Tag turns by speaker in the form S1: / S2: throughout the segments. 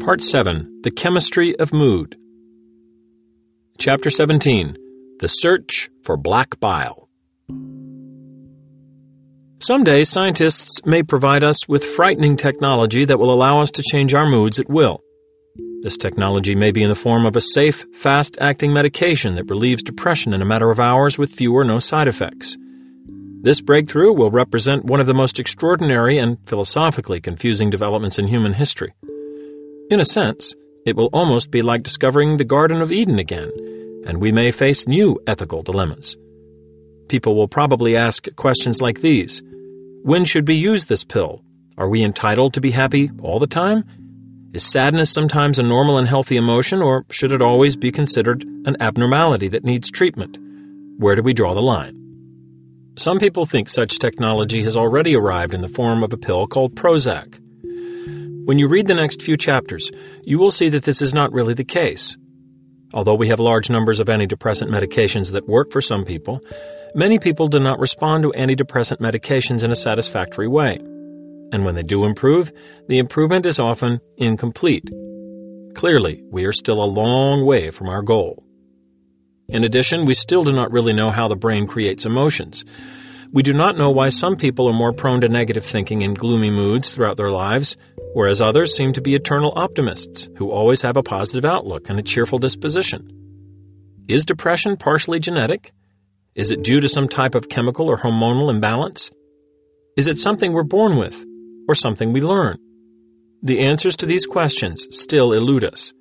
S1: Part 7 The Chemistry of Mood. Chapter 17 The Search for Black Bile. Someday, scientists may provide us with frightening technology that will allow us to change our moods at will. This technology may be in the form of a safe, fast acting medication that relieves depression in a matter of hours with few or no side effects. This breakthrough will represent one of the most extraordinary and philosophically confusing developments in human history. In a sense, it will almost be like discovering the Garden of Eden again, and we may face new ethical dilemmas. People will probably ask questions like these When should we use this pill? Are we entitled to be happy all the time? Is sadness sometimes a normal and healthy emotion, or should it always be considered an abnormality that needs treatment? Where do we draw the line? Some people think such technology has already arrived in the form of a pill called Prozac. When you read the next few chapters, you will see that this is not really the case. Although we have large numbers of antidepressant medications that work for some people, many people do not respond to antidepressant medications in a satisfactory way. And when they do improve, the improvement is often incomplete. Clearly, we are still a long way from our goal. In addition, we still do not really know how the brain creates emotions. We do not know why some people are more prone to negative thinking and gloomy moods throughout their lives, whereas others seem to be eternal optimists who always have a positive outlook and a cheerful disposition. Is depression partially genetic? Is it due to some type of chemical or hormonal imbalance? Is it something we're born with, or something we learn? The answers to these questions still elude us.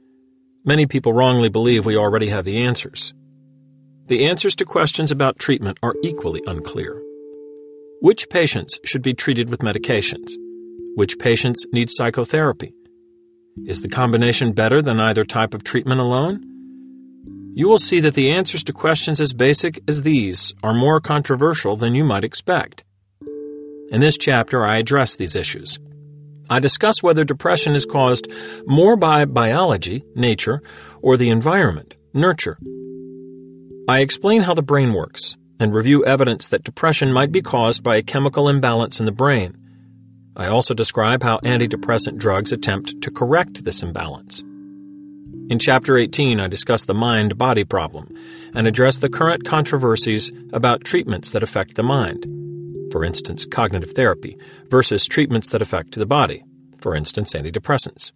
S1: Many people wrongly believe we already have the answers. The answers to questions about treatment are equally unclear. Which patients should be treated with medications? Which patients need psychotherapy? Is the combination better than either type of treatment alone? You will see that the answers to questions as basic as these are more controversial than you might expect. In this chapter, I address these issues. I discuss whether depression is caused more by biology, nature, or the environment, nurture. I explain how the brain works and review evidence that depression might be caused by a chemical imbalance in the brain. I also describe how antidepressant drugs attempt to correct this imbalance. In Chapter 18, I discuss the mind body problem and address the current controversies about treatments that affect the mind, for instance, cognitive therapy, versus treatments that affect the body, for instance, antidepressants.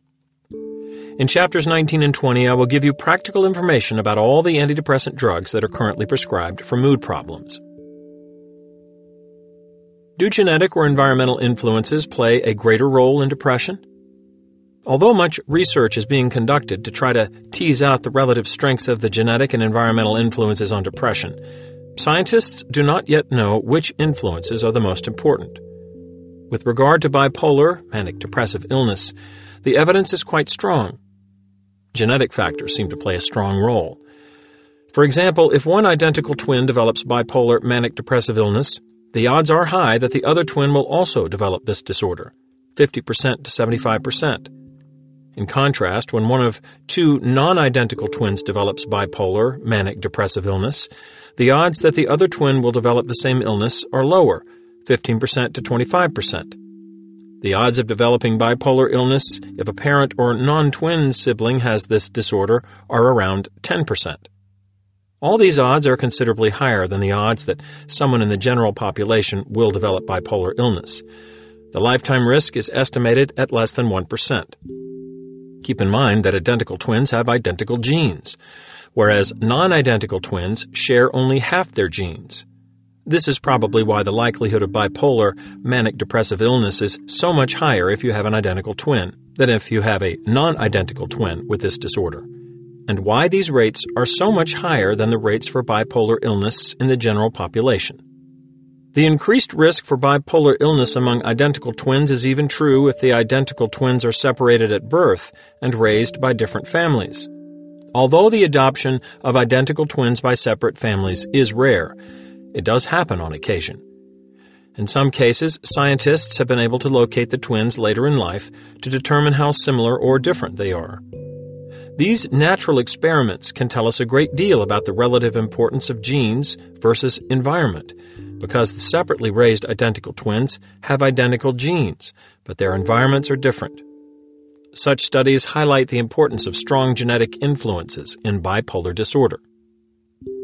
S1: In chapters 19 and 20, I will give you practical information about all the antidepressant drugs that are currently prescribed for mood problems. Do genetic or environmental influences play a greater role in depression? Although much research is being conducted to try to tease out the relative strengths of the genetic and environmental influences on depression, scientists do not yet know which influences are the most important. With regard to bipolar, manic depressive illness, the evidence is quite strong. Genetic factors seem to play a strong role. For example, if one identical twin develops bipolar manic depressive illness, the odds are high that the other twin will also develop this disorder 50% to 75%. In contrast, when one of two non identical twins develops bipolar manic depressive illness, the odds that the other twin will develop the same illness are lower 15% to 25%. The odds of developing bipolar illness if a parent or non twin sibling has this disorder are around 10%. All these odds are considerably higher than the odds that someone in the general population will develop bipolar illness. The lifetime risk is estimated at less than 1%. Keep in mind that identical twins have identical genes, whereas non identical twins share only half their genes. This is probably why the likelihood of bipolar manic depressive illness is so much higher if you have an identical twin than if you have a non identical twin with this disorder, and why these rates are so much higher than the rates for bipolar illness in the general population. The increased risk for bipolar illness among identical twins is even true if the identical twins are separated at birth and raised by different families. Although the adoption of identical twins by separate families is rare, it does happen on occasion. In some cases, scientists have been able to locate the twins later in life to determine how similar or different they are. These natural experiments can tell us a great deal about the relative importance of genes versus environment, because the separately raised identical twins have identical genes, but their environments are different. such studies highlight the importance of strong genetic influences in bipolar disorder.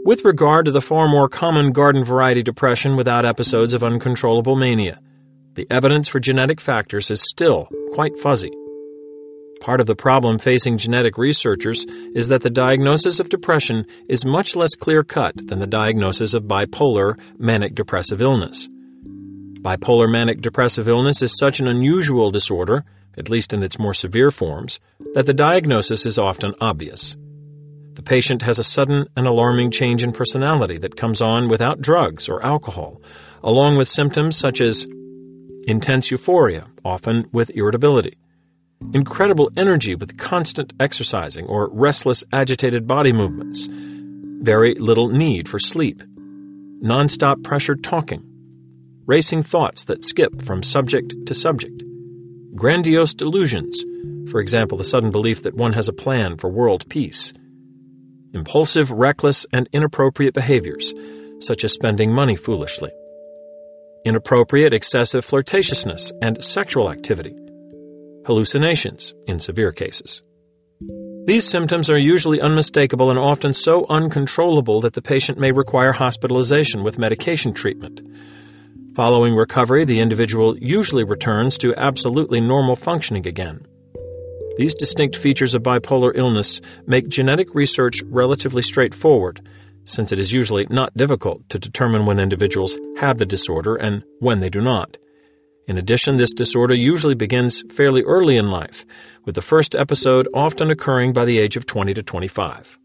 S1: With regard to the far more common garden variety depression without episodes of uncontrollable mania, the evidence for genetic factors is still quite fuzzy. Part of the problem facing genetic researchers is that the diagnosis of depression is much less clear cut than the diagnosis of bipolar manic depressive illness. Bipolar manic depressive illness is such an unusual disorder, at least in its more severe forms, that the diagnosis is often obvious. The patient has a sudden and alarming change in personality that comes on without drugs or alcohol, along with symptoms such as intense euphoria, often with irritability. Incredible energy with constant exercising or restless, agitated body movements, very little need for sleep, nonstop pressured talking, racing thoughts that skip from subject to subject, grandiose delusions, for example, the sudden belief that one has a plan for world peace, impulsive, reckless, and inappropriate behaviors, such as spending money foolishly, inappropriate, excessive flirtatiousness and sexual activity hallucinations in severe cases. These symptoms are usually unmistakable and often so uncontrollable that the patient may require hospitalization with medication treatment. Following recovery, the individual usually returns to absolutely normal functioning again. These distinct features of bipolar illness make genetic research relatively straightforward, since it is usually not difficult to determine when individuals have the disorder and when they do not. In addition, this disorder usually begins fairly early in life, with the first episode often occurring by the age of 20 to 25.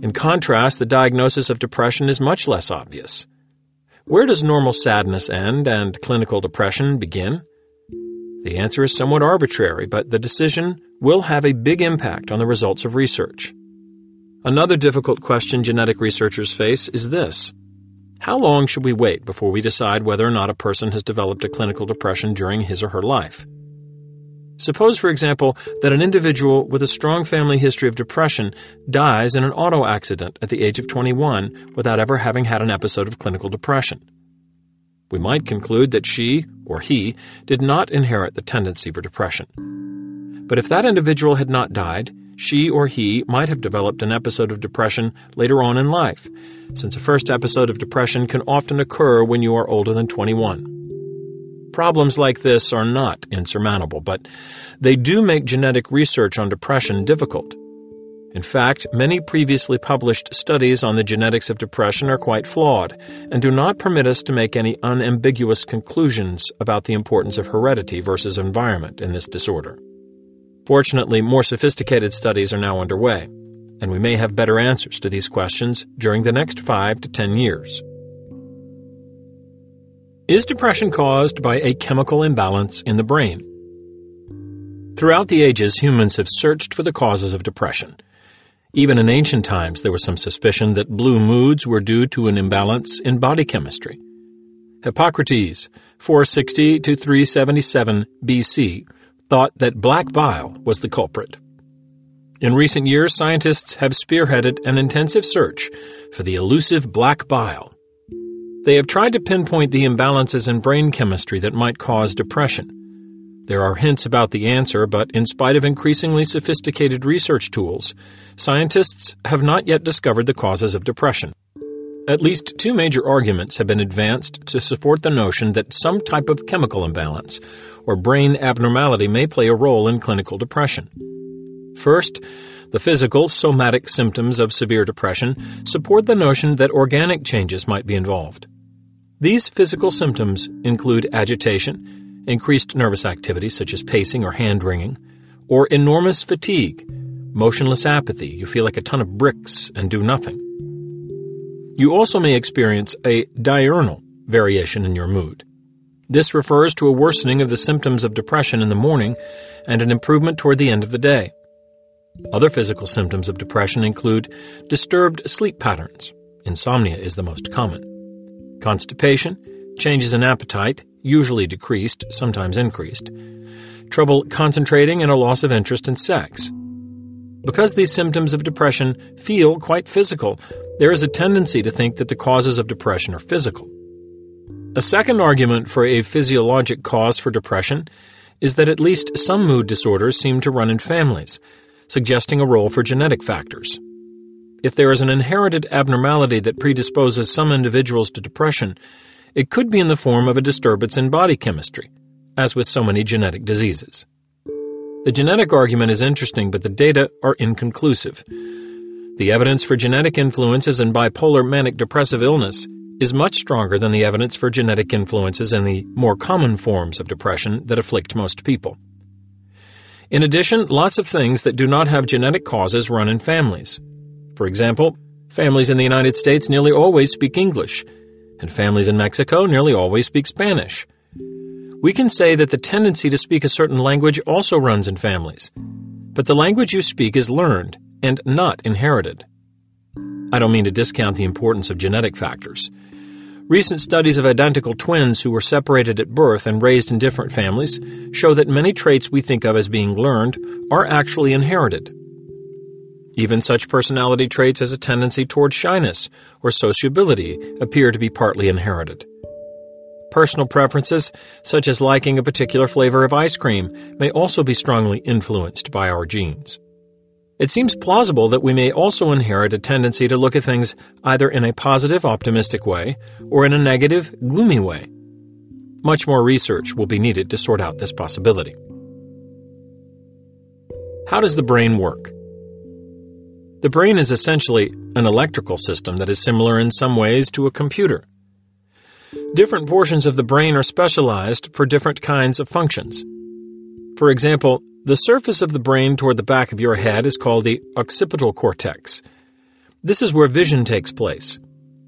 S1: In contrast, the diagnosis of depression is much less obvious. Where does normal sadness end and clinical depression begin? The answer is somewhat arbitrary, but the decision will have a big impact on the results of research. Another difficult question genetic researchers face is this how long should we wait before we decide whether or not a person has developed a clinical depression during his or her life? Suppose, for example, that an individual with a strong family history of depression dies in an auto accident at the age of 21 without ever having had an episode of clinical depression. We might conclude that she or he did not inherit the tendency for depression. But if that individual had not died, she or he might have developed an episode of depression later on in life, since a first episode of depression can often occur when you are older than 21. Problems like this are not insurmountable, but they do make genetic research on depression difficult. In fact, many previously published studies on the genetics of depression are quite flawed and do not permit us to make any unambiguous conclusions about the importance of heredity versus environment in this disorder. Fortunately, more sophisticated studies are now underway, and we may have better answers to these questions during the next 5 to 10 years. Is depression caused by a chemical imbalance in the brain? Throughout the ages, humans have searched for the causes of depression. Even in ancient times, there was some suspicion that blue moods were due to an imbalance in body chemistry. Hippocrates, 460 to 377 BC, thought that black bile was the culprit. In recent years, scientists have spearheaded an intensive search for the elusive black bile. They have tried to pinpoint the imbalances in brain chemistry that might cause depression. There are hints about the answer, but in spite of increasingly sophisticated research tools, scientists have not yet discovered the causes of depression. At least two major arguments have been advanced to support the notion that some type of chemical imbalance or brain abnormality may play a role in clinical depression. First, the physical, somatic symptoms of severe depression support the notion that organic changes might be involved. These physical symptoms include agitation, increased nervous activity such as pacing or hand wringing, or enormous fatigue, motionless apathy, you feel like a ton of bricks and do nothing. You also may experience a diurnal variation in your mood. This refers to a worsening of the symptoms of depression in the morning and an improvement toward the end of the day. Other physical symptoms of depression include disturbed sleep patterns. Insomnia is the most common. Constipation, changes in appetite, usually decreased, sometimes increased, trouble concentrating, and a loss of interest in sex. Because these symptoms of depression feel quite physical, there is a tendency to think that the causes of depression are physical. A second argument for a physiologic cause for depression is that at least some mood disorders seem to run in families, suggesting a role for genetic factors. If there is an inherited abnormality that predisposes some individuals to depression, it could be in the form of a disturbance in body chemistry, as with so many genetic diseases. The genetic argument is interesting, but the data are inconclusive. The evidence for genetic influences in bipolar manic depressive illness is much stronger than the evidence for genetic influences in the more common forms of depression that afflict most people. In addition, lots of things that do not have genetic causes run in families. For example, families in the United States nearly always speak English, and families in Mexico nearly always speak Spanish. We can say that the tendency to speak a certain language also runs in families, but the language you speak is learned and not inherited. I don't mean to discount the importance of genetic factors. Recent studies of identical twins who were separated at birth and raised in different families show that many traits we think of as being learned are actually inherited. Even such personality traits as a tendency toward shyness or sociability appear to be partly inherited. Personal preferences, such as liking a particular flavor of ice cream, may also be strongly influenced by our genes. It seems plausible that we may also inherit a tendency to look at things either in a positive, optimistic way or in a negative, gloomy way. Much more research will be needed to sort out this possibility. How does the brain work? The brain is essentially an electrical system that is similar in some ways to a computer. Different portions of the brain are specialized for different kinds of functions. For example, the surface of the brain toward the back of your head is called the occipital cortex. This is where vision takes place.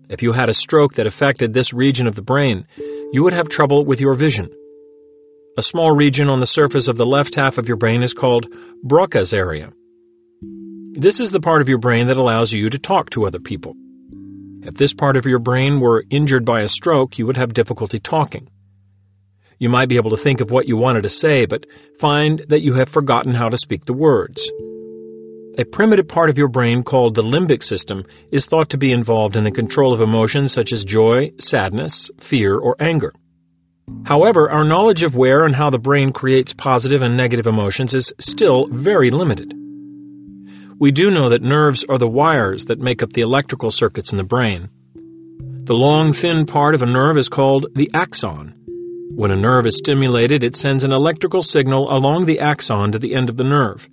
S1: If you had a stroke that affected this region of the brain, you would have trouble with your vision. A small region on the surface of the left half of your brain is called Broca's area. This is the part of your brain that allows you to talk to other people. If this part of your brain were injured by a stroke, you would have difficulty talking. You might be able to think of what you wanted to say, but find that you have forgotten how to speak the words. A primitive part of your brain called the limbic system is thought to be involved in the control of emotions such as joy, sadness, fear, or anger. However, our knowledge of where and how the brain creates positive and negative emotions is still very limited. We do know that nerves are the wires that make up the electrical circuits in the brain. The long, thin part of a nerve is called the axon, when a nerve is stimulated, it sends an electrical signal along the axon to the end of the nerve.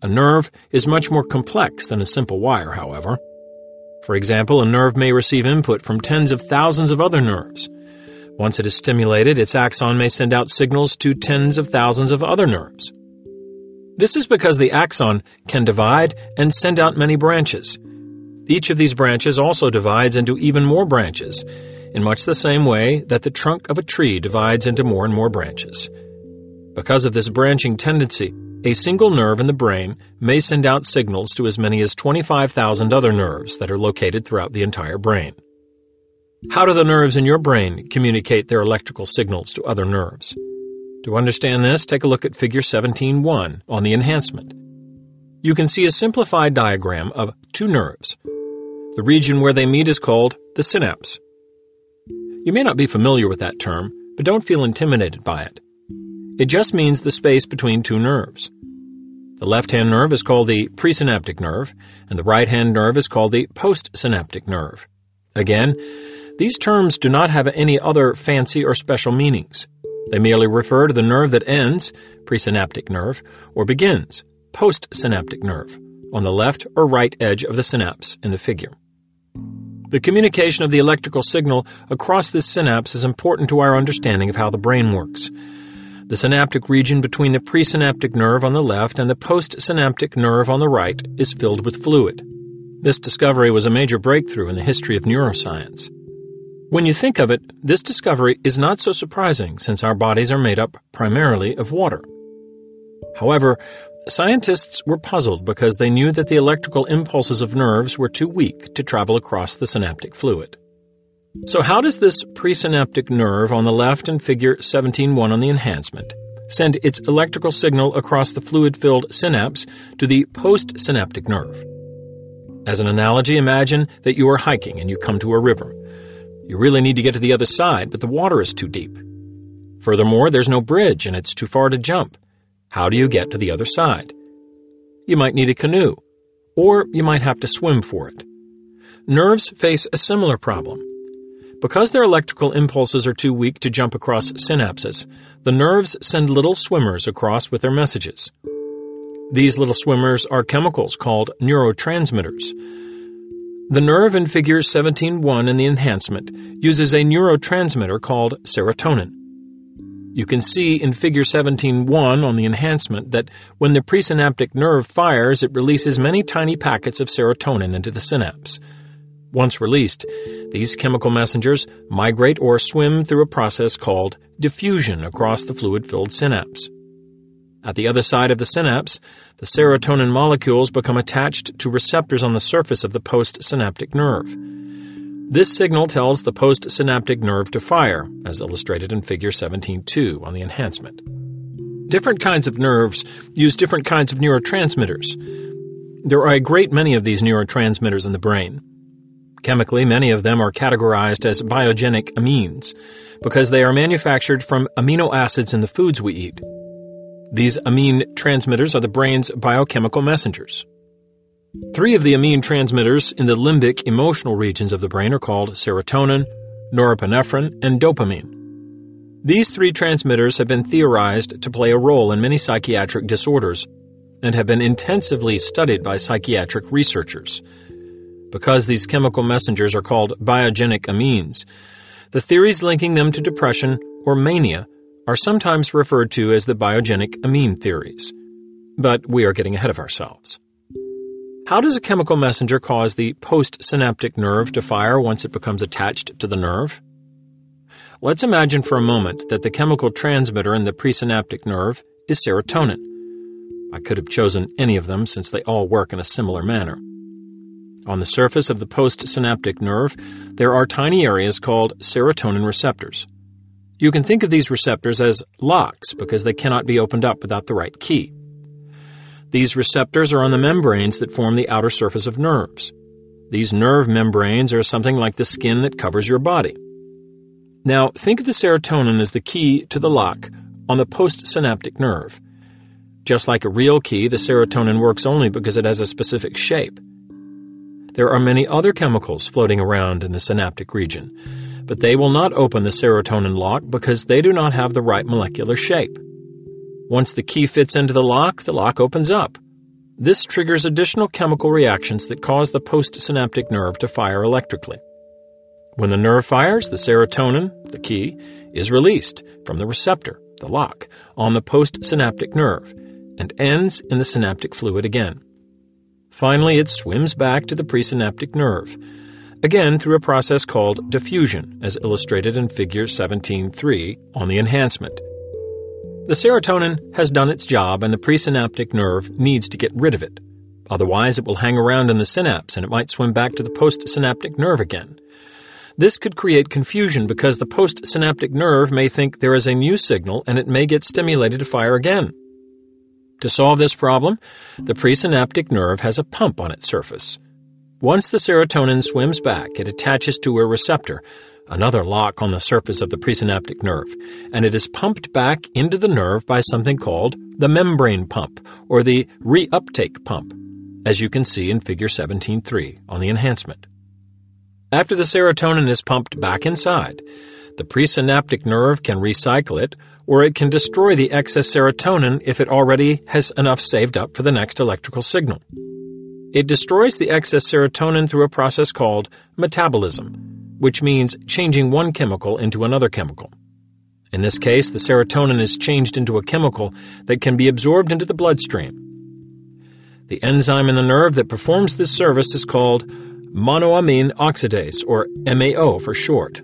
S1: A nerve is much more complex than a simple wire, however. For example, a nerve may receive input from tens of thousands of other nerves. Once it is stimulated, its axon may send out signals to tens of thousands of other nerves. This is because the axon can divide and send out many branches. Each of these branches also divides into even more branches, in much the same way that the trunk of a tree divides into more and more branches. Because of this branching tendency, a single nerve in the brain may send out signals to as many as 25,000 other nerves that are located throughout the entire brain. How do the nerves in your brain communicate their electrical signals to other nerves? To understand this, take a look at Figure 17.1 on the enhancement. You can see a simplified diagram of two nerves. The region where they meet is called the synapse. You may not be familiar with that term, but don't feel intimidated by it. It just means the space between two nerves. The left hand nerve is called the presynaptic nerve, and the right hand nerve is called the postsynaptic nerve. Again, these terms do not have any other fancy or special meanings. They merely refer to the nerve that ends, presynaptic nerve, or begins, postsynaptic nerve, on the left or right edge of the synapse in the figure. The communication of the electrical signal across this synapse is important to our understanding of how the brain works. The synaptic region between the presynaptic nerve on the left and the postsynaptic nerve on the right is filled with fluid. This discovery was a major breakthrough in the history of neuroscience. When you think of it, this discovery is not so surprising since our bodies are made up primarily of water. However, Scientists were puzzled because they knew that the electrical impulses of nerves were too weak to travel across the synaptic fluid. So, how does this presynaptic nerve on the left in figure 17.1 on the enhancement send its electrical signal across the fluid filled synapse to the postsynaptic nerve? As an analogy, imagine that you are hiking and you come to a river. You really need to get to the other side, but the water is too deep. Furthermore, there's no bridge and it's too far to jump. How do you get to the other side? You might need a canoe, or you might have to swim for it. Nerves face a similar problem. Because their electrical impulses are too weak to jump across synapses, the nerves send little swimmers across with their messages. These little swimmers are chemicals called neurotransmitters. The nerve in figure 17.1 in the enhancement uses a neurotransmitter called serotonin. You can see in figure 17.1 on the enhancement that when the presynaptic nerve fires, it releases many tiny packets of serotonin into the synapse. Once released, these chemical messengers migrate or swim through a process called diffusion across the fluid filled synapse. At the other side of the synapse, the serotonin molecules become attached to receptors on the surface of the postsynaptic nerve. This signal tells the postsynaptic nerve to fire, as illustrated in Figure 17.2 on the enhancement. Different kinds of nerves use different kinds of neurotransmitters. There are a great many of these neurotransmitters in the brain. Chemically, many of them are categorized as biogenic amines because they are manufactured from amino acids in the foods we eat. These amine transmitters are the brain's biochemical messengers. Three of the amine transmitters in the limbic emotional regions of the brain are called serotonin, norepinephrine, and dopamine. These three transmitters have been theorized to play a role in many psychiatric disorders and have been intensively studied by psychiatric researchers. Because these chemical messengers are called biogenic amines, the theories linking them to depression or mania are sometimes referred to as the biogenic amine theories. But we are getting ahead of ourselves. How does a chemical messenger cause the postsynaptic nerve to fire once it becomes attached to the nerve? Let's imagine for a moment that the chemical transmitter in the presynaptic nerve is serotonin. I could have chosen any of them since they all work in a similar manner. On the surface of the postsynaptic nerve, there are tiny areas called serotonin receptors. You can think of these receptors as locks because they cannot be opened up without the right key. These receptors are on the membranes that form the outer surface of nerves. These nerve membranes are something like the skin that covers your body. Now, think of the serotonin as the key to the lock on the postsynaptic nerve. Just like a real key, the serotonin works only because it has a specific shape. There are many other chemicals floating around in the synaptic region, but they will not open the serotonin lock because they do not have the right molecular shape. Once the key fits into the lock, the lock opens up. This triggers additional chemical reactions that cause the postsynaptic nerve to fire electrically. When the nerve fires, the serotonin, the key, is released from the receptor, the lock, on the postsynaptic nerve and ends in the synaptic fluid again. Finally, it swims back to the presynaptic nerve, again through a process called diffusion, as illustrated in Figure 17.3 on the enhancement. The serotonin has done its job and the presynaptic nerve needs to get rid of it. Otherwise, it will hang around in the synapse and it might swim back to the postsynaptic nerve again. This could create confusion because the postsynaptic nerve may think there is a new signal and it may get stimulated to fire again. To solve this problem, the presynaptic nerve has a pump on its surface. Once the serotonin swims back, it attaches to a receptor, another lock on the surface of the presynaptic nerve, and it is pumped back into the nerve by something called the membrane pump or the reuptake pump, as you can see in figure 17.3 on the enhancement. After the serotonin is pumped back inside, the presynaptic nerve can recycle it, or it can destroy the excess serotonin if it already has enough saved up for the next electrical signal. It destroys the excess serotonin through a process called metabolism, which means changing one chemical into another chemical. In this case, the serotonin is changed into a chemical that can be absorbed into the bloodstream. The enzyme in the nerve that performs this service is called monoamine oxidase, or MAO for short.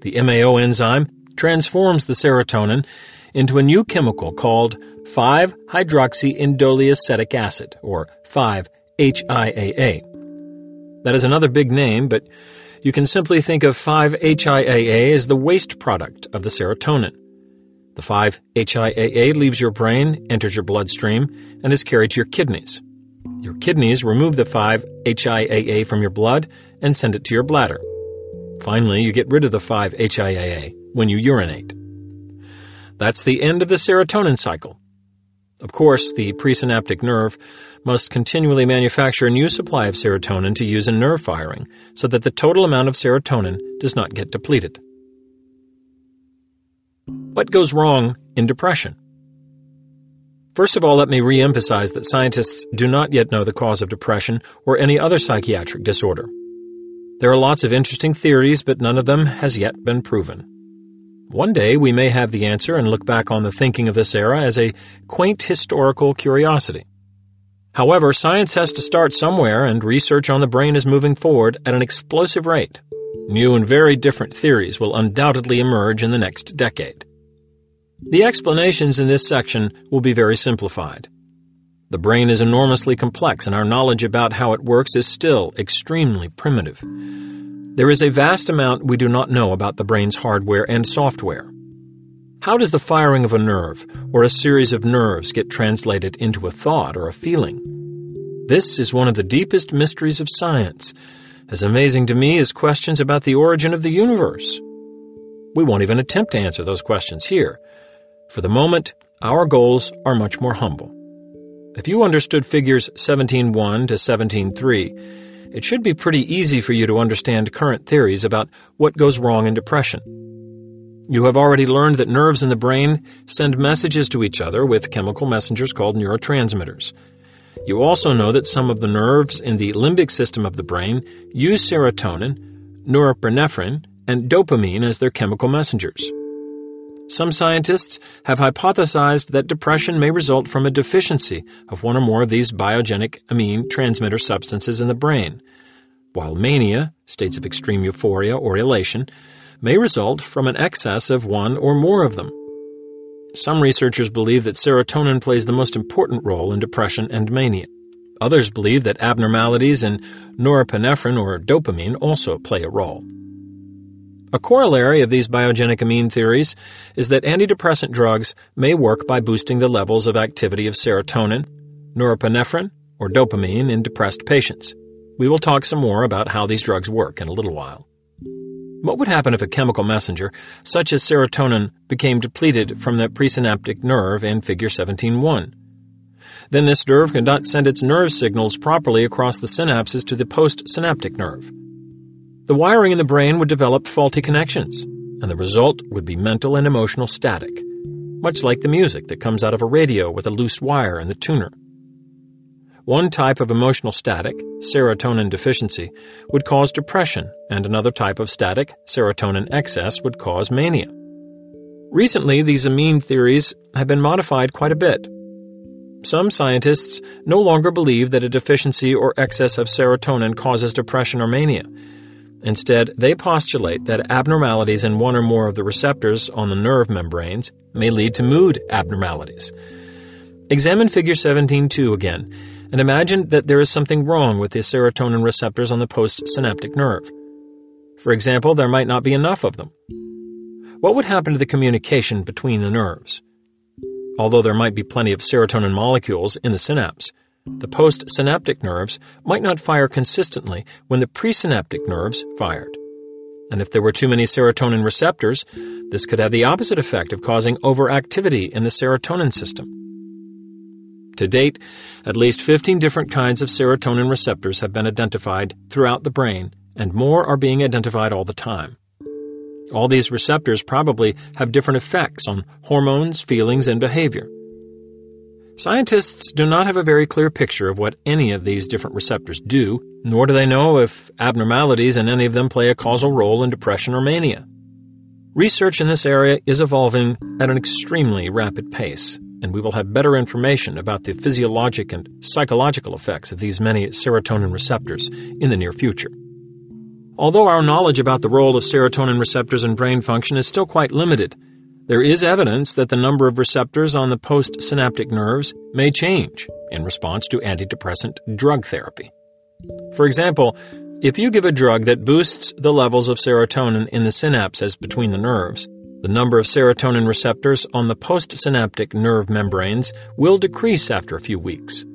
S1: The MAO enzyme transforms the serotonin into a new chemical called 5-hydroxyindoleacetic acid, or 5-HIAA. That is another big name, but you can simply think of 5-HIAA as the waste product of the serotonin. The 5-HIAA leaves your brain, enters your bloodstream, and is carried to your kidneys. Your kidneys remove the 5-HIAA from your blood and send it to your bladder. Finally, you get rid of the 5-HIAA when you urinate. That's the end of the serotonin cycle. Of course, the presynaptic nerve must continually manufacture a new supply of serotonin to use in nerve firing so that the total amount of serotonin does not get depleted. What goes wrong in depression? First of all, let me re-emphasize that scientists do not yet know the cause of depression or any other psychiatric disorder. There are lots of interesting theories, but none of them has yet been proven. One day we may have the answer and look back on the thinking of this era as a quaint historical curiosity. However, science has to start somewhere, and research on the brain is moving forward at an explosive rate. New and very different theories will undoubtedly emerge in the next decade. The explanations in this section will be very simplified. The brain is enormously complex, and our knowledge about how it works is still extremely primitive. There is a vast amount we do not know about the brain's hardware and software. How does the firing of a nerve or a series of nerves get translated into a thought or a feeling? This is one of the deepest mysteries of science, as amazing to me as questions about the origin of the universe. We won't even attempt to answer those questions here. For the moment, our goals are much more humble. If you understood figures 17.1 to 17.3, it should be pretty easy for you to understand current theories about what goes wrong in depression. You have already learned that nerves in the brain send messages to each other with chemical messengers called neurotransmitters. You also know that some of the nerves in the limbic system of the brain use serotonin, norepinephrine, and dopamine as their chemical messengers. Some scientists have hypothesized that depression may result from a deficiency of one or more of these biogenic amine transmitter substances in the brain, while mania, states of extreme euphoria or elation, may result from an excess of one or more of them. Some researchers believe that serotonin plays the most important role in depression and mania. Others believe that abnormalities in norepinephrine or dopamine also play a role. A corollary of these biogenic amine theories is that antidepressant drugs may work by boosting the levels of activity of serotonin, norepinephrine, or dopamine in depressed patients. We will talk some more about how these drugs work in a little while. What would happen if a chemical messenger, such as serotonin, became depleted from the presynaptic nerve in Figure 17.1? Then this nerve cannot send its nerve signals properly across the synapses to the postsynaptic nerve. The wiring in the brain would develop faulty connections, and the result would be mental and emotional static, much like the music that comes out of a radio with a loose wire in the tuner. One type of emotional static, serotonin deficiency, would cause depression, and another type of static, serotonin excess, would cause mania. Recently, these amine theories have been modified quite a bit. Some scientists no longer believe that a deficiency or excess of serotonin causes depression or mania Instead, they postulate that abnormalities in one or more of the receptors on the nerve membranes may lead to mood abnormalities. Examine Figure 17.2 again and imagine that there is something wrong with the serotonin receptors on the postsynaptic nerve. For example, there might not be enough of them. What would happen to the communication between the nerves? Although there might be plenty of serotonin molecules in the synapse, the postsynaptic nerves might not fire consistently when the presynaptic nerves fired. And if there were too many serotonin receptors, this could have the opposite effect of causing overactivity in the serotonin system. To date, at least 15 different kinds of serotonin receptors have been identified throughout the brain, and more are being identified all the time. All these receptors probably have different effects on hormones, feelings, and behavior. Scientists do not have a very clear picture of what any of these different receptors do, nor do they know if abnormalities in any of them play a causal role in depression or mania. Research in this area is evolving at an extremely rapid pace, and we will have better information about the physiologic and psychological effects of these many serotonin receptors in the near future. Although our knowledge about the role of serotonin receptors in brain function is still quite limited, there is evidence that the number of receptors on the postsynaptic nerves may change in response to antidepressant drug therapy. For example, if you give a drug that boosts the levels of serotonin in the synapses between the nerves, the number of serotonin receptors on the postsynaptic nerve membranes will decrease after a few weeks.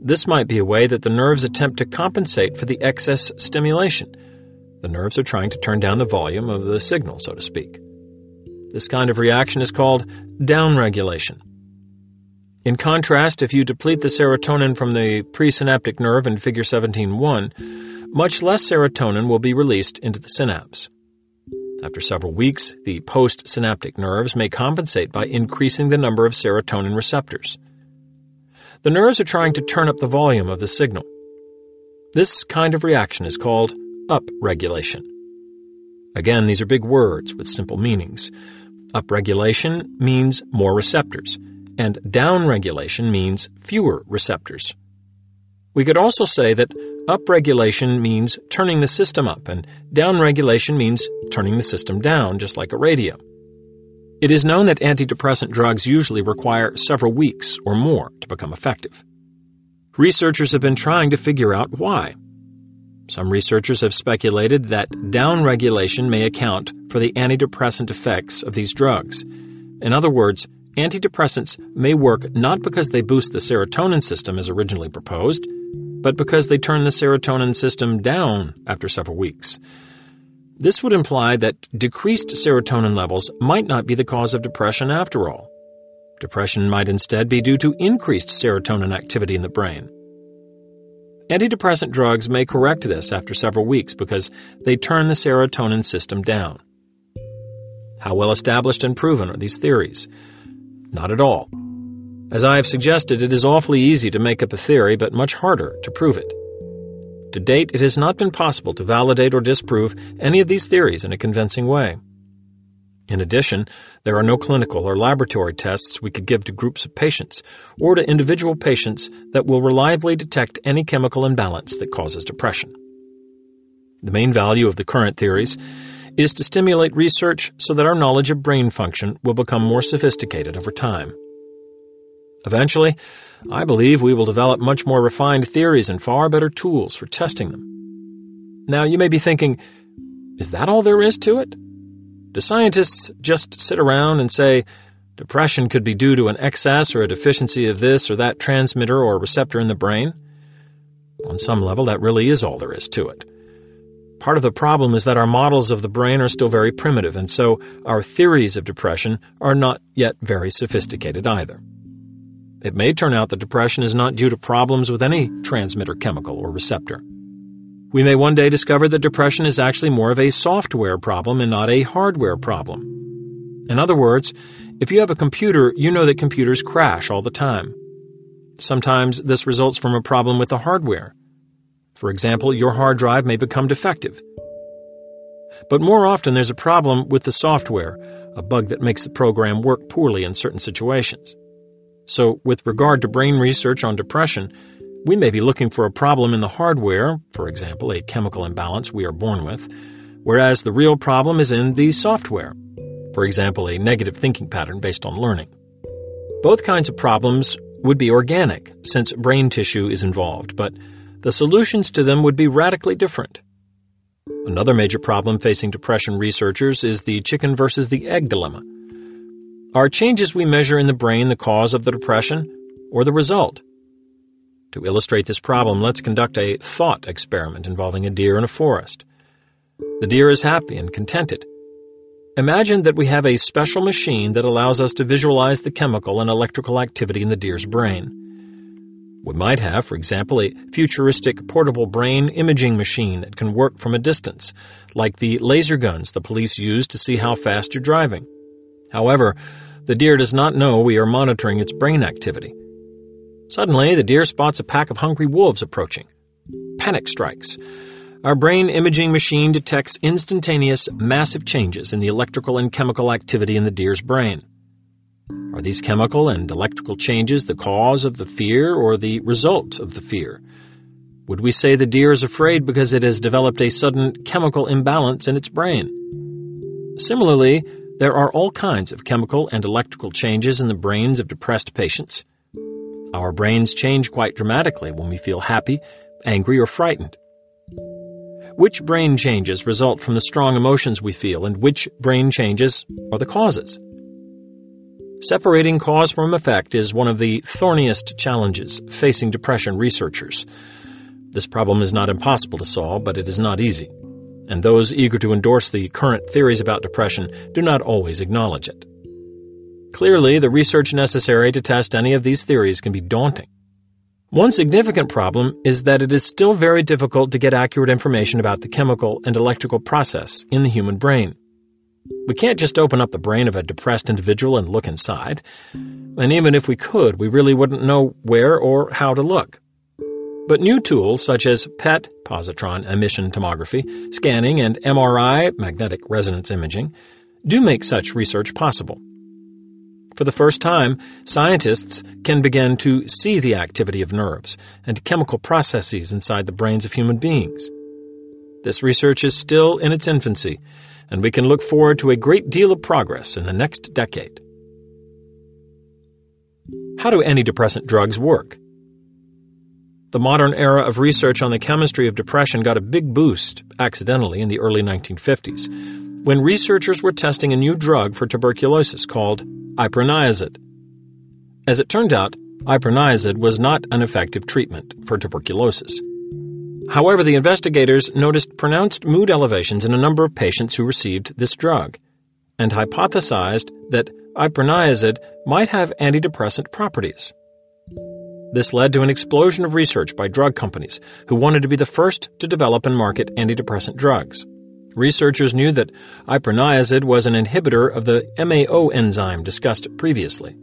S1: This might be a way that the nerves attempt to compensate for the excess stimulation. The nerves are trying to turn down the volume of the signal, so to speak. This kind of reaction is called downregulation. In contrast, if you deplete the serotonin from the presynaptic nerve in Figure 17.1, much less serotonin will be released into the synapse. After several weeks, the postsynaptic nerves may compensate by increasing the number of serotonin receptors. The nerves are trying to turn up the volume of the signal. This kind of reaction is called upregulation. Again, these are big words with simple meanings. Upregulation means more receptors, and downregulation means fewer receptors. We could also say that upregulation means turning the system up, and downregulation means turning the system down, just like a radio. It is known that antidepressant drugs usually require several weeks or more to become effective. Researchers have been trying to figure out why. Some researchers have speculated that downregulation may account for the antidepressant effects of these drugs. In other words, antidepressants may work not because they boost the serotonin system as originally proposed, but because they turn the serotonin system down after several weeks. This would imply that decreased serotonin levels might not be the cause of depression after all. Depression might instead be due to increased serotonin activity in the brain. Antidepressant drugs may correct this after several weeks because they turn the serotonin system down. How well established and proven are these theories? Not at all. As I have suggested, it is awfully easy to make up a theory, but much harder to prove it. To date, it has not been possible to validate or disprove any of these theories in a convincing way. In addition, there are no clinical or laboratory tests we could give to groups of patients or to individual patients that will reliably detect any chemical imbalance that causes depression. The main value of the current theories is to stimulate research so that our knowledge of brain function will become more sophisticated over time. Eventually, I believe we will develop much more refined theories and far better tools for testing them. Now, you may be thinking, is that all there is to it? Do scientists just sit around and say depression could be due to an excess or a deficiency of this or that transmitter or receptor in the brain? On some level, that really is all there is to it. Part of the problem is that our models of the brain are still very primitive, and so our theories of depression are not yet very sophisticated either. It may turn out that depression is not due to problems with any transmitter chemical or receptor. We may one day discover that depression is actually more of a software problem and not a hardware problem. In other words, if you have a computer, you know that computers crash all the time. Sometimes this results from a problem with the hardware. For example, your hard drive may become defective. But more often, there's a problem with the software, a bug that makes the program work poorly in certain situations. So, with regard to brain research on depression, we may be looking for a problem in the hardware, for example, a chemical imbalance we are born with, whereas the real problem is in the software, for example, a negative thinking pattern based on learning. Both kinds of problems would be organic, since brain tissue is involved, but the solutions to them would be radically different. Another major problem facing depression researchers is the chicken versus the egg dilemma. Are changes we measure in the brain the cause of the depression or the result? To illustrate this problem, let's conduct a thought experiment involving a deer in a forest. The deer is happy and contented. Imagine that we have a special machine that allows us to visualize the chemical and electrical activity in the deer's brain. We might have, for example, a futuristic portable brain imaging machine that can work from a distance, like the laser guns the police use to see how fast you're driving. However, the deer does not know we are monitoring its brain activity. Suddenly, the deer spots a pack of hungry wolves approaching. Panic strikes. Our brain imaging machine detects instantaneous, massive changes in the electrical and chemical activity in the deer's brain. Are these chemical and electrical changes the cause of the fear or the result of the fear? Would we say the deer is afraid because it has developed a sudden chemical imbalance in its brain? Similarly, there are all kinds of chemical and electrical changes in the brains of depressed patients. Our brains change quite dramatically when we feel happy, angry, or frightened. Which brain changes result from the strong emotions we feel, and which brain changes are the causes? Separating cause from effect is one of the thorniest challenges facing depression researchers. This problem is not impossible to solve, but it is not easy, and those eager to endorse the current theories about depression do not always acknowledge it. Clearly, the research necessary to test any of these theories can be daunting. One significant problem is that it is still very difficult to get accurate information about the chemical and electrical process in the human brain. We can't just open up the brain of a depressed individual and look inside. And even if we could, we really wouldn't know where or how to look. But new tools such as PET, positron emission tomography, scanning, and MRI, magnetic resonance imaging, do make such research possible. For the first time, scientists can begin to see the activity of nerves and chemical processes inside the brains of human beings. This research is still in its infancy, and we can look forward to a great deal of progress in the next decade. How do antidepressant drugs work? The modern era of research on the chemistry of depression got a big boost, accidentally, in the early 1950s, when researchers were testing a new drug for tuberculosis called iproniazid. As it turned out, iproniazid was not an effective treatment for tuberculosis. However, the investigators noticed pronounced mood elevations in a number of patients who received this drug and hypothesized that iproniazid might have antidepressant properties. This led to an explosion of research by drug companies who wanted to be the first to develop and market antidepressant drugs. Researchers knew that iproniazid was an inhibitor of the MAO enzyme discussed previously.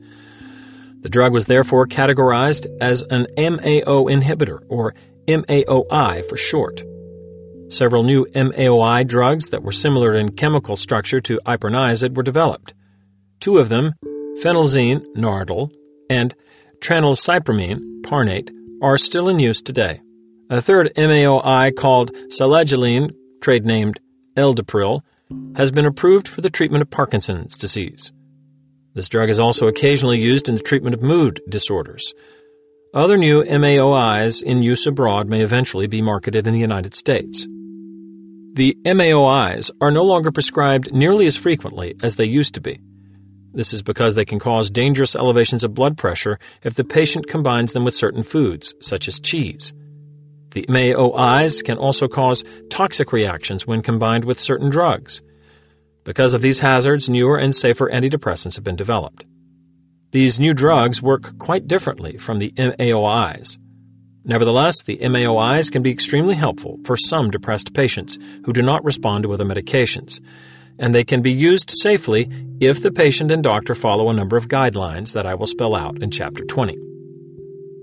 S1: The drug was therefore categorized as an MAO inhibitor, or MAOI for short. Several new MAOI drugs that were similar in chemical structure to iproniazid were developed. Two of them, phenelzine, Nardil, and tranylcypromine, Parnate, are still in use today. A third MAOI called selegiline, trade named Eldepryl, has been approved for the treatment of Parkinson's disease. This drug is also occasionally used in the treatment of mood disorders. Other new MAOIs in use abroad may eventually be marketed in the United States. The MAOIs are no longer prescribed nearly as frequently as they used to be. This is because they can cause dangerous elevations of blood pressure if the patient combines them with certain foods, such as cheese. The MAOIs can also cause toxic reactions when combined with certain drugs. Because of these hazards, newer and safer antidepressants have been developed. These new drugs work quite differently from the MAOIs. Nevertheless, the MAOIs can be extremely helpful for some depressed patients who do not respond to other medications, and they can be used safely if the patient and doctor follow a number of guidelines that I will spell out in Chapter 20.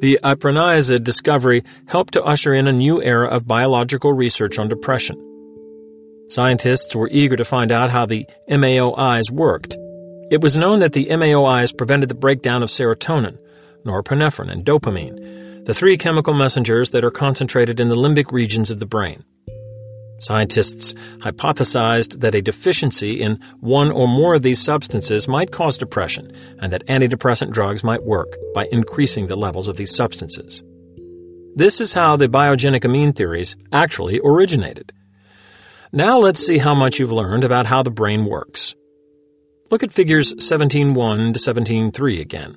S1: The iproniazid discovery helped to usher in a new era of biological research on depression. Scientists were eager to find out how the MAOIs worked. It was known that the MAOIs prevented the breakdown of serotonin, norepinephrine, and dopamine, the three chemical messengers that are concentrated in the limbic regions of the brain. Scientists hypothesized that a deficiency in one or more of these substances might cause depression and that antidepressant drugs might work by increasing the levels of these substances. This is how the biogenic amine theories actually originated. Now let's see how much you've learned about how the brain works. Look at figures 17.1 to 17.3 again.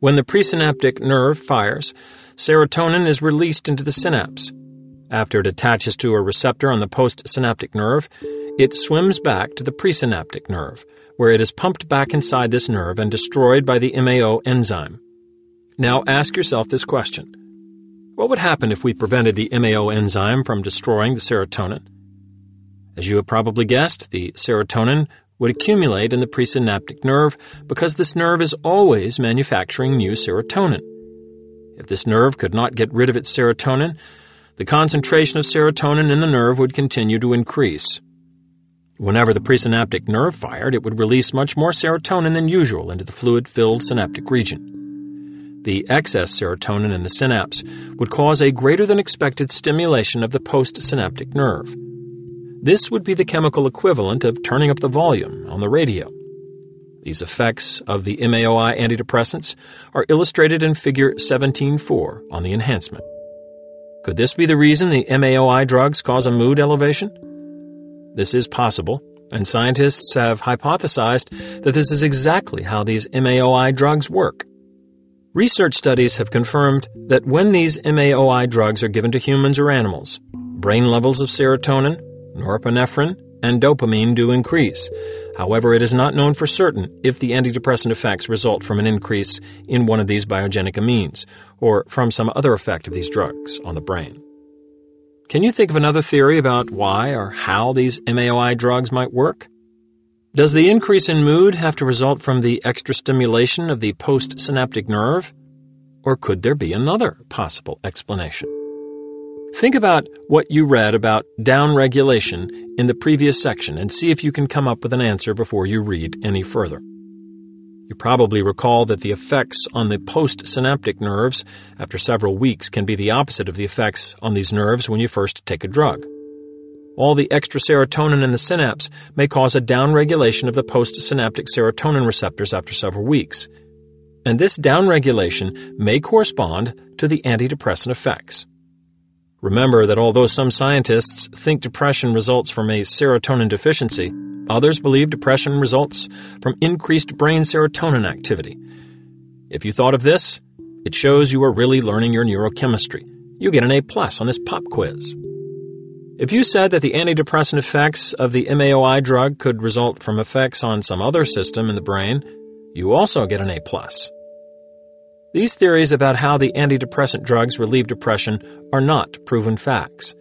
S1: When the presynaptic nerve fires, serotonin is released into the synapse after it attaches to a receptor on the postsynaptic nerve, it swims back to the presynaptic nerve, where it is pumped back inside this nerve and destroyed by the MAO enzyme. Now ask yourself this question What would happen if we prevented the MAO enzyme from destroying the serotonin? As you have probably guessed, the serotonin would accumulate in the presynaptic nerve because this nerve is always manufacturing new serotonin. If this nerve could not get rid of its serotonin, the concentration of serotonin in the nerve would continue to increase. Whenever the presynaptic nerve fired, it would release much more serotonin than usual into the fluid filled synaptic region. The excess serotonin in the synapse would cause a greater than expected stimulation of the postsynaptic nerve. This would be the chemical equivalent of turning up the volume on the radio. These effects of the MAOI antidepressants are illustrated in Figure 17.4 on the enhancement. Could this be the reason the MAOI drugs cause a mood elevation? This is possible, and scientists have hypothesized that this is exactly how these MAOI drugs work. Research studies have confirmed that when these MAOI drugs are given to humans or animals, brain levels of serotonin, norepinephrine, and dopamine do increase. However, it is not known for certain if the antidepressant effects result from an increase in one of these biogenic amines or from some other effect of these drugs on the brain. Can you think of another theory about why or how these MAOI drugs might work? Does the increase in mood have to result from the extra stimulation of the postsynaptic nerve? Or could there be another possible explanation? Think about what you read about downregulation in the previous section and see if you can come up with an answer before you read any further. You probably recall that the effects on the postsynaptic nerves after several weeks can be the opposite of the effects on these nerves when you first take a drug. All the extra serotonin in the synapse may cause a downregulation of the postsynaptic serotonin receptors after several weeks. And this downregulation may correspond to the antidepressant effects. Remember that although some scientists think depression results from a serotonin deficiency, others believe depression results from increased brain serotonin activity. If you thought of this, it shows you are really learning your neurochemistry. You get an A plus on this pop quiz. If you said that the antidepressant effects of the MAOI drug could result from effects on some other system in the brain, you also get an A plus. These theories about how the antidepressant drugs relieve depression are not proven facts.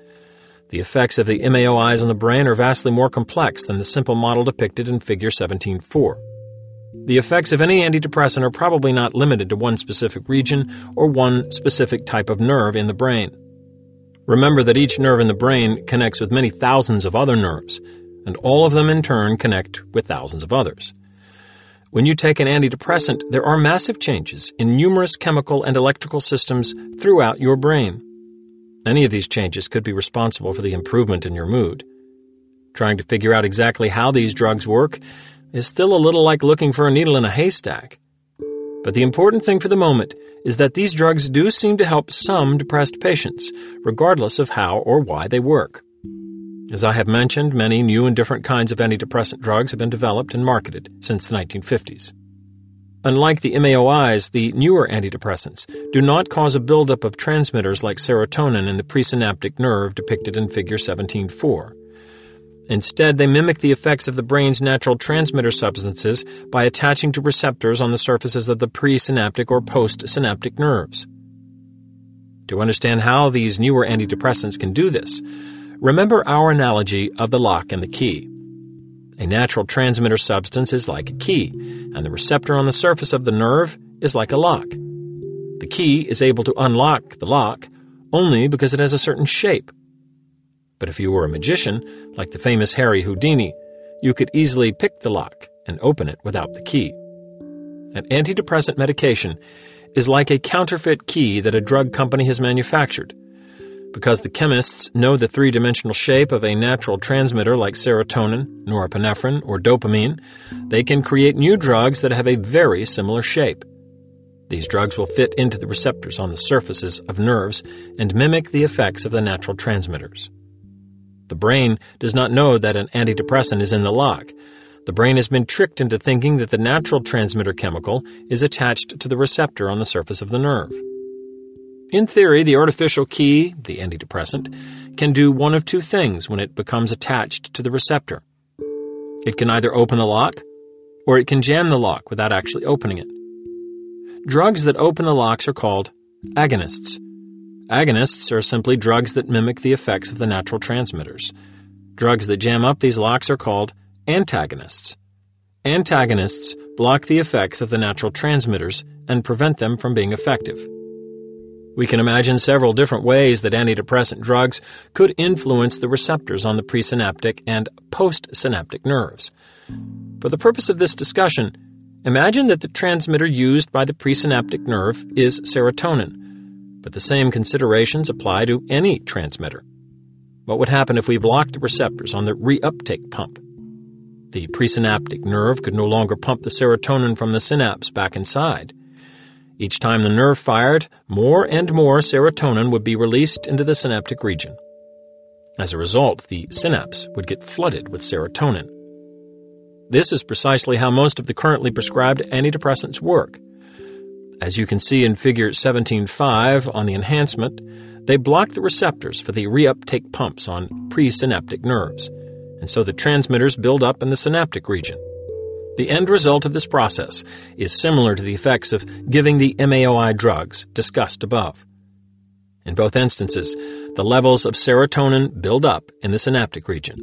S1: The effects of the MAOIs on the brain are vastly more complex than the simple model depicted in Figure 17.4. The effects of any antidepressant are probably not limited to one specific region or one specific type of nerve in the brain. Remember that each nerve in the brain connects with many thousands of other nerves, and all of them in turn connect with thousands of others. When you take an antidepressant, there are massive changes in numerous chemical and electrical systems throughout your brain. Any of these changes could be responsible for the improvement in your mood. Trying to figure out exactly how these drugs work is still a little like looking for a needle in a haystack. But the important thing for the moment is that these drugs do seem to help some depressed patients, regardless of how or why they work. As I have mentioned, many new and different kinds of antidepressant drugs have been developed and marketed since the 1950s. Unlike the MAOIs, the newer antidepressants do not cause a buildup of transmitters like serotonin in the presynaptic nerve depicted in Figure 17.4. Instead, they mimic the effects of the brain's natural transmitter substances by attaching to receptors on the surfaces of the presynaptic or postsynaptic nerves. To understand how these newer antidepressants can do this, Remember our analogy of the lock and the key. A natural transmitter substance is like a key, and the receptor on the surface of the nerve is like a lock. The key is able to unlock the lock only because it has a certain shape. But if you were a magician, like the famous Harry Houdini, you could easily pick the lock and open it without the key. An antidepressant medication is like a counterfeit key that a drug company has manufactured. Because the chemists know the three dimensional shape of a natural transmitter like serotonin, norepinephrine, or dopamine, they can create new drugs that have a very similar shape. These drugs will fit into the receptors on the surfaces of nerves and mimic the effects of the natural transmitters. The brain does not know that an antidepressant is in the lock. The brain has been tricked into thinking that the natural transmitter chemical is attached to the receptor on the surface of the nerve. In theory, the artificial key, the antidepressant, can do one of two things when it becomes attached to the receptor. It can either open the lock, or it can jam the lock without actually opening it. Drugs that open the locks are called agonists. Agonists are simply drugs that mimic the effects of the natural transmitters. Drugs that jam up these locks are called antagonists. Antagonists block the effects of the natural transmitters and prevent them from being effective. We can imagine several different ways that antidepressant drugs could influence the receptors on the presynaptic and postsynaptic nerves. For the purpose of this discussion, imagine that the transmitter used by the presynaptic nerve is serotonin, but the same considerations apply to any transmitter. What would happen if we blocked the receptors on the reuptake pump? The presynaptic nerve could no longer pump the serotonin from the synapse back inside. Each time the nerve fired, more and more serotonin would be released into the synaptic region. As a result, the synapse would get flooded with serotonin. This is precisely how most of the currently prescribed antidepressants work. As you can see in Figure 17.5 on the enhancement, they block the receptors for the reuptake pumps on presynaptic nerves, and so the transmitters build up in the synaptic region. The end result of this process is similar to the effects of giving the MAOI drugs discussed above. In both instances, the levels of serotonin build up in the synaptic region.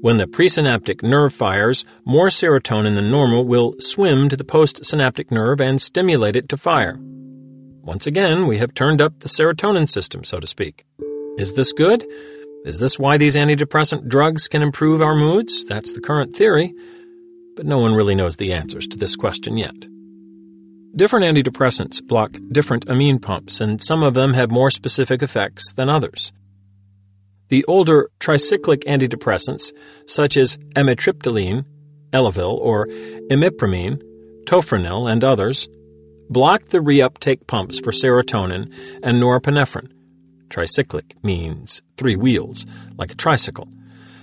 S1: When the presynaptic nerve fires, more serotonin than normal will swim to the postsynaptic nerve and stimulate it to fire. Once again, we have turned up the serotonin system, so to speak. Is this good? Is this why these antidepressant drugs can improve our moods? That's the current theory, but no one really knows the answers to this question yet. Different antidepressants block different amine pumps, and some of them have more specific effects than others. The older tricyclic antidepressants, such as amitriptyline, Elavil, or imipramine, tofranil, and others, block the reuptake pumps for serotonin and norepinephrine. Tricyclic means three wheels, like a tricycle,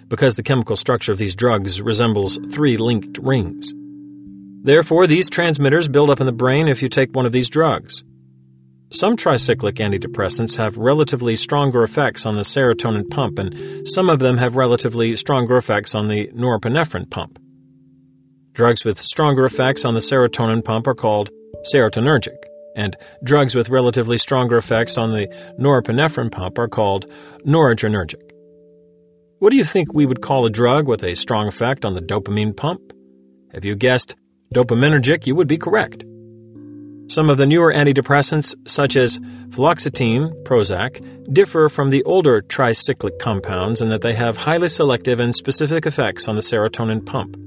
S1: because the chemical structure of these drugs resembles three linked rings. Therefore, these transmitters build up in the brain if you take one of these drugs. Some tricyclic antidepressants have relatively stronger effects on the serotonin pump, and some of them have relatively stronger effects on the norepinephrine pump. Drugs with stronger effects on the serotonin pump are called serotonergic, and drugs with relatively stronger effects on the norepinephrine pump are called noradrenergic. What do you think we would call a drug with a strong effect on the dopamine pump? If you guessed dopaminergic, you would be correct. Some of the newer antidepressants, such as fluoxetine, Prozac, differ from the older tricyclic compounds in that they have highly selective and specific effects on the serotonin pump.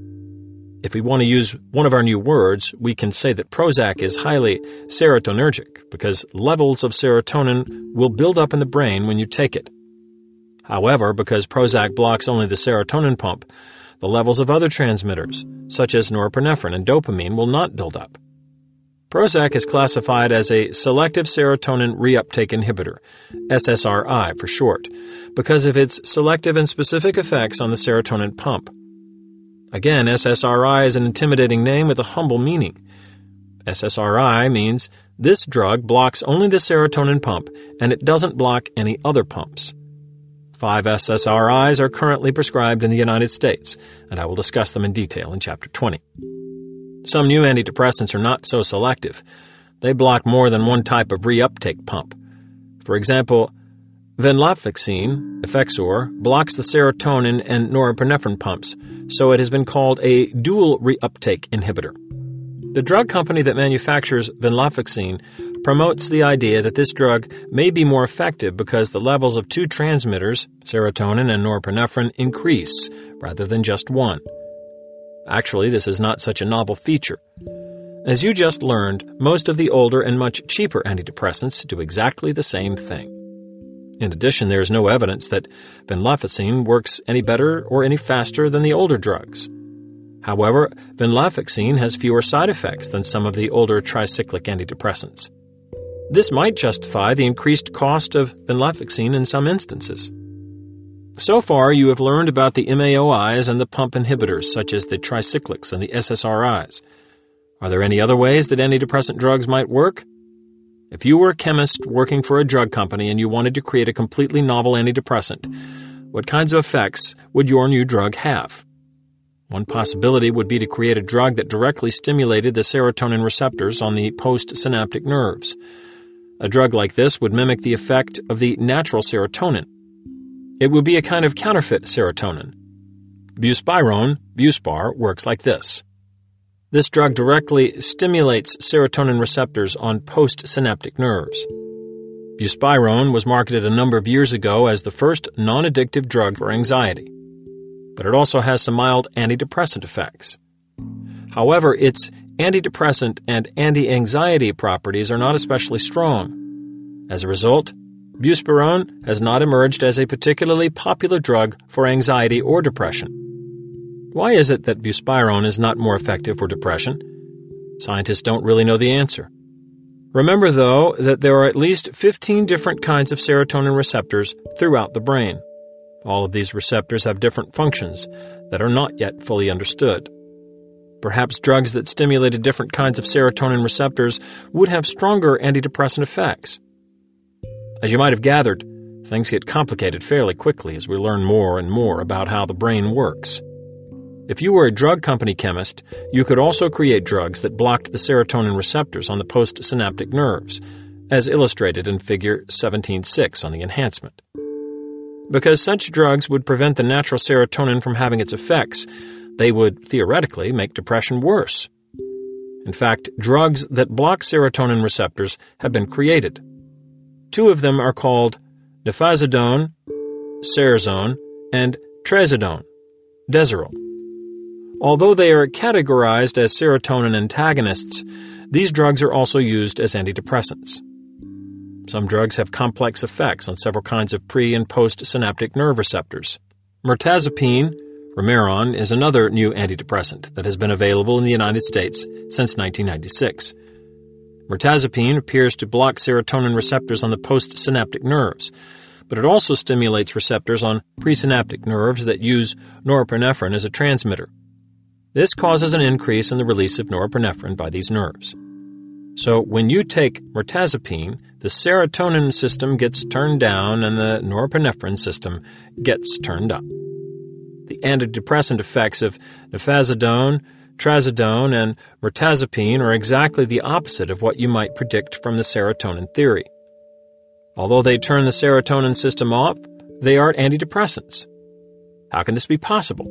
S1: If we want to use one of our new words, we can say that Prozac is highly serotonergic because levels of serotonin will build up in the brain when you take it. However, because Prozac blocks only the serotonin pump, the levels of other transmitters, such as norepinephrine and dopamine, will not build up. Prozac is classified as a selective serotonin reuptake inhibitor, SSRI for short, because of its selective and specific effects on the serotonin pump. Again, SSRI is an intimidating name with a humble meaning. SSRI means this drug blocks only the serotonin pump and it doesn't block any other pumps. Five SSRIs are currently prescribed in the United States, and I will discuss them in detail in Chapter 20. Some new antidepressants are not so selective. They block more than one type of reuptake pump. For example, Venlafaxine, Effexor, blocks the serotonin and norepinephrine pumps, so it has been called a dual reuptake inhibitor. The drug company that manufactures venlafaxine promotes the idea that this drug may be more effective because the levels of two transmitters, serotonin and norepinephrine, increase rather than just one. Actually, this is not such a novel feature. As you just learned, most of the older and much cheaper antidepressants do exactly the same thing. In addition, there is no evidence that venlafaxine works any better or any faster than the older drugs. However, venlafaxine has fewer side effects than some of the older tricyclic antidepressants. This might justify the increased cost of venlafaxine in some instances. So far, you have learned about the MAOIs and the pump inhibitors, such as the tricyclics and the SSRIs. Are there any other ways that antidepressant drugs might work? If you were a chemist working for a drug company and you wanted to create a completely novel antidepressant, what kinds of effects would your new drug have? One possibility would be to create a drug that directly stimulated the serotonin receptors on the postsynaptic nerves. A drug like this would mimic the effect of the natural serotonin. It would be a kind of counterfeit serotonin. Buspirone, Buspar, works like this. This drug directly stimulates serotonin receptors on postsynaptic nerves. Buspirone was marketed a number of years ago as the first non addictive drug for anxiety, but it also has some mild antidepressant effects. However, its antidepressant and anti anxiety properties are not especially strong. As a result, Buspirone has not emerged as a particularly popular drug for anxiety or depression. Why is it that buspirone is not more effective for depression? Scientists don't really know the answer. Remember, though, that there are at least 15 different kinds of serotonin receptors throughout the brain. All of these receptors have different functions that are not yet fully understood. Perhaps drugs that stimulated different kinds of serotonin receptors would have stronger antidepressant effects. As you might have gathered, Things get complicated fairly quickly as we learn more and more about how the brain works. If you were a drug company chemist, you could also create drugs that blocked the serotonin receptors on the postsynaptic nerves, as illustrated in Figure 17.6 on the enhancement. Because such drugs would prevent the natural serotonin from having its effects, they would theoretically make depression worse. In fact, drugs that block serotonin receptors have been created. Two of them are called nefazodone, Serzone, and trazodone, Desyrel. Although they are categorized as serotonin antagonists, these drugs are also used as antidepressants. Some drugs have complex effects on several kinds of pre and postsynaptic nerve receptors. Mirtazapine, Remeron, is another new antidepressant that has been available in the United States since 1996. Mirtazapine appears to block serotonin receptors on the postsynaptic nerves, but it also stimulates receptors on presynaptic nerves that use norepinephrine as a transmitter. This causes an increase in the release of norepinephrine by these nerves. So, when you take mirtazapine, the serotonin system gets turned down and the norepinephrine system gets turned up. The antidepressant effects of nefazodone, trazodone, and mirtazapine are exactly the opposite of what you might predict from the serotonin theory. Although they turn the serotonin system off, they aren't antidepressants. How can this be possible?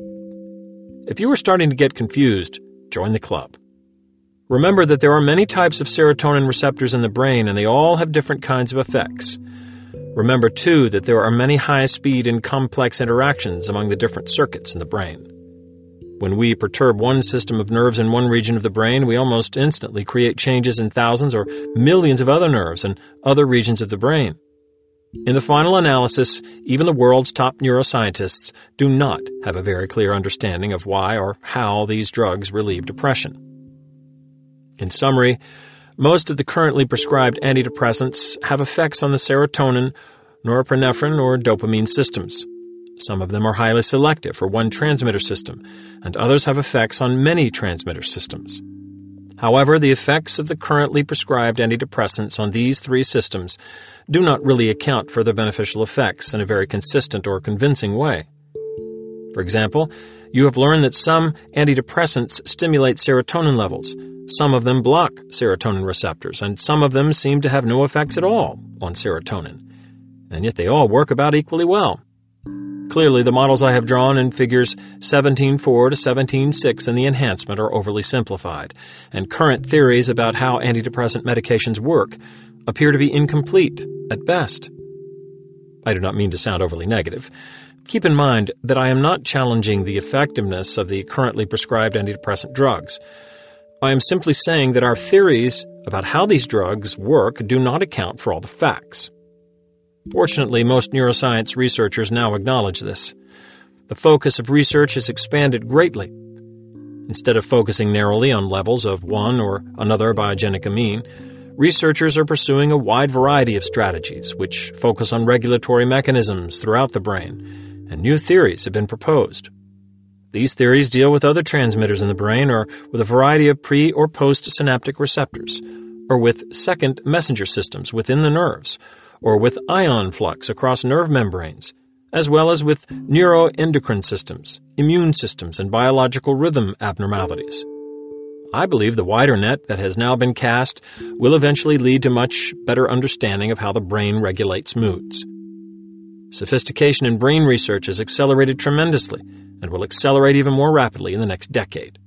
S1: If you are starting to get confused, join the club. Remember that there are many types of serotonin receptors in the brain and they all have different kinds of effects. Remember, too, that there are many high speed and complex interactions among the different circuits in the brain. When we perturb one system of nerves in one region of the brain, we almost instantly create changes in thousands or millions of other nerves and other regions of the brain. In the final analysis, even the world's top neuroscientists do not have a very clear understanding of why or how these drugs relieve depression. In summary, most of the currently prescribed antidepressants have effects on the serotonin, norepinephrine, or dopamine systems. Some of them are highly selective for one transmitter system, and others have effects on many transmitter systems. However, the effects of the currently prescribed antidepressants on these three systems do not really account for their beneficial effects in a very consistent or convincing way. For example, you have learned that some antidepressants stimulate serotonin levels, some of them block serotonin receptors, and some of them seem to have no effects at all on serotonin. And yet they all work about equally well. Clearly, the models I have drawn in figures 17.4 to 17.6 in the enhancement are overly simplified, and current theories about how antidepressant medications work appear to be incomplete at best. I do not mean to sound overly negative. Keep in mind that I am not challenging the effectiveness of the currently prescribed antidepressant drugs. I am simply saying that our theories about how these drugs work do not account for all the facts. Fortunately, most neuroscience researchers now acknowledge this. The focus of research has expanded greatly. Instead of focusing narrowly on levels of one or another biogenic amine, researchers are pursuing a wide variety of strategies which focus on regulatory mechanisms throughout the brain, and new theories have been proposed. These theories deal with other transmitters in the brain or with a variety of pre or post synaptic receptors, or with second messenger systems within the nerves, or with ion flux across nerve membranes, as well as with neuroendocrine systems, immune systems, and biological rhythm abnormalities. I believe the wider net that has now been cast will eventually lead to much better understanding of how the brain regulates moods. Sophistication in brain research has accelerated tremendously and will accelerate even more rapidly in the next decade.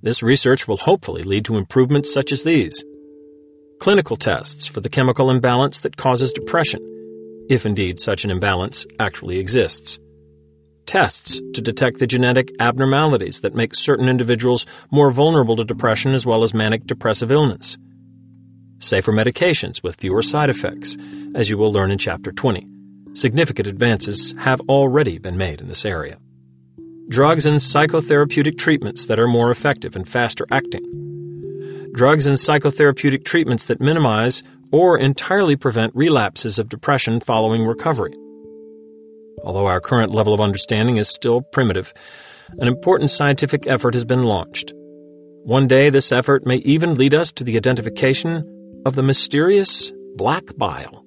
S1: This research will hopefully lead to improvements such as these clinical tests for the chemical imbalance that causes depression, if indeed such an imbalance actually exists, tests to detect the genetic abnormalities that make certain individuals more vulnerable to depression as well as manic depressive illness, safer medications with fewer side effects, as you will learn in Chapter 20. Significant advances have already been made in this area. Drugs and psychotherapeutic treatments that are more effective and faster acting drugs and psychotherapeutic treatments that minimize or entirely prevent relapses of depression following recovery. Although our current level of understanding is still primitive, an important scientific effort has been launched. One day, this effort may even lead us to the identification of the mysterious black bile.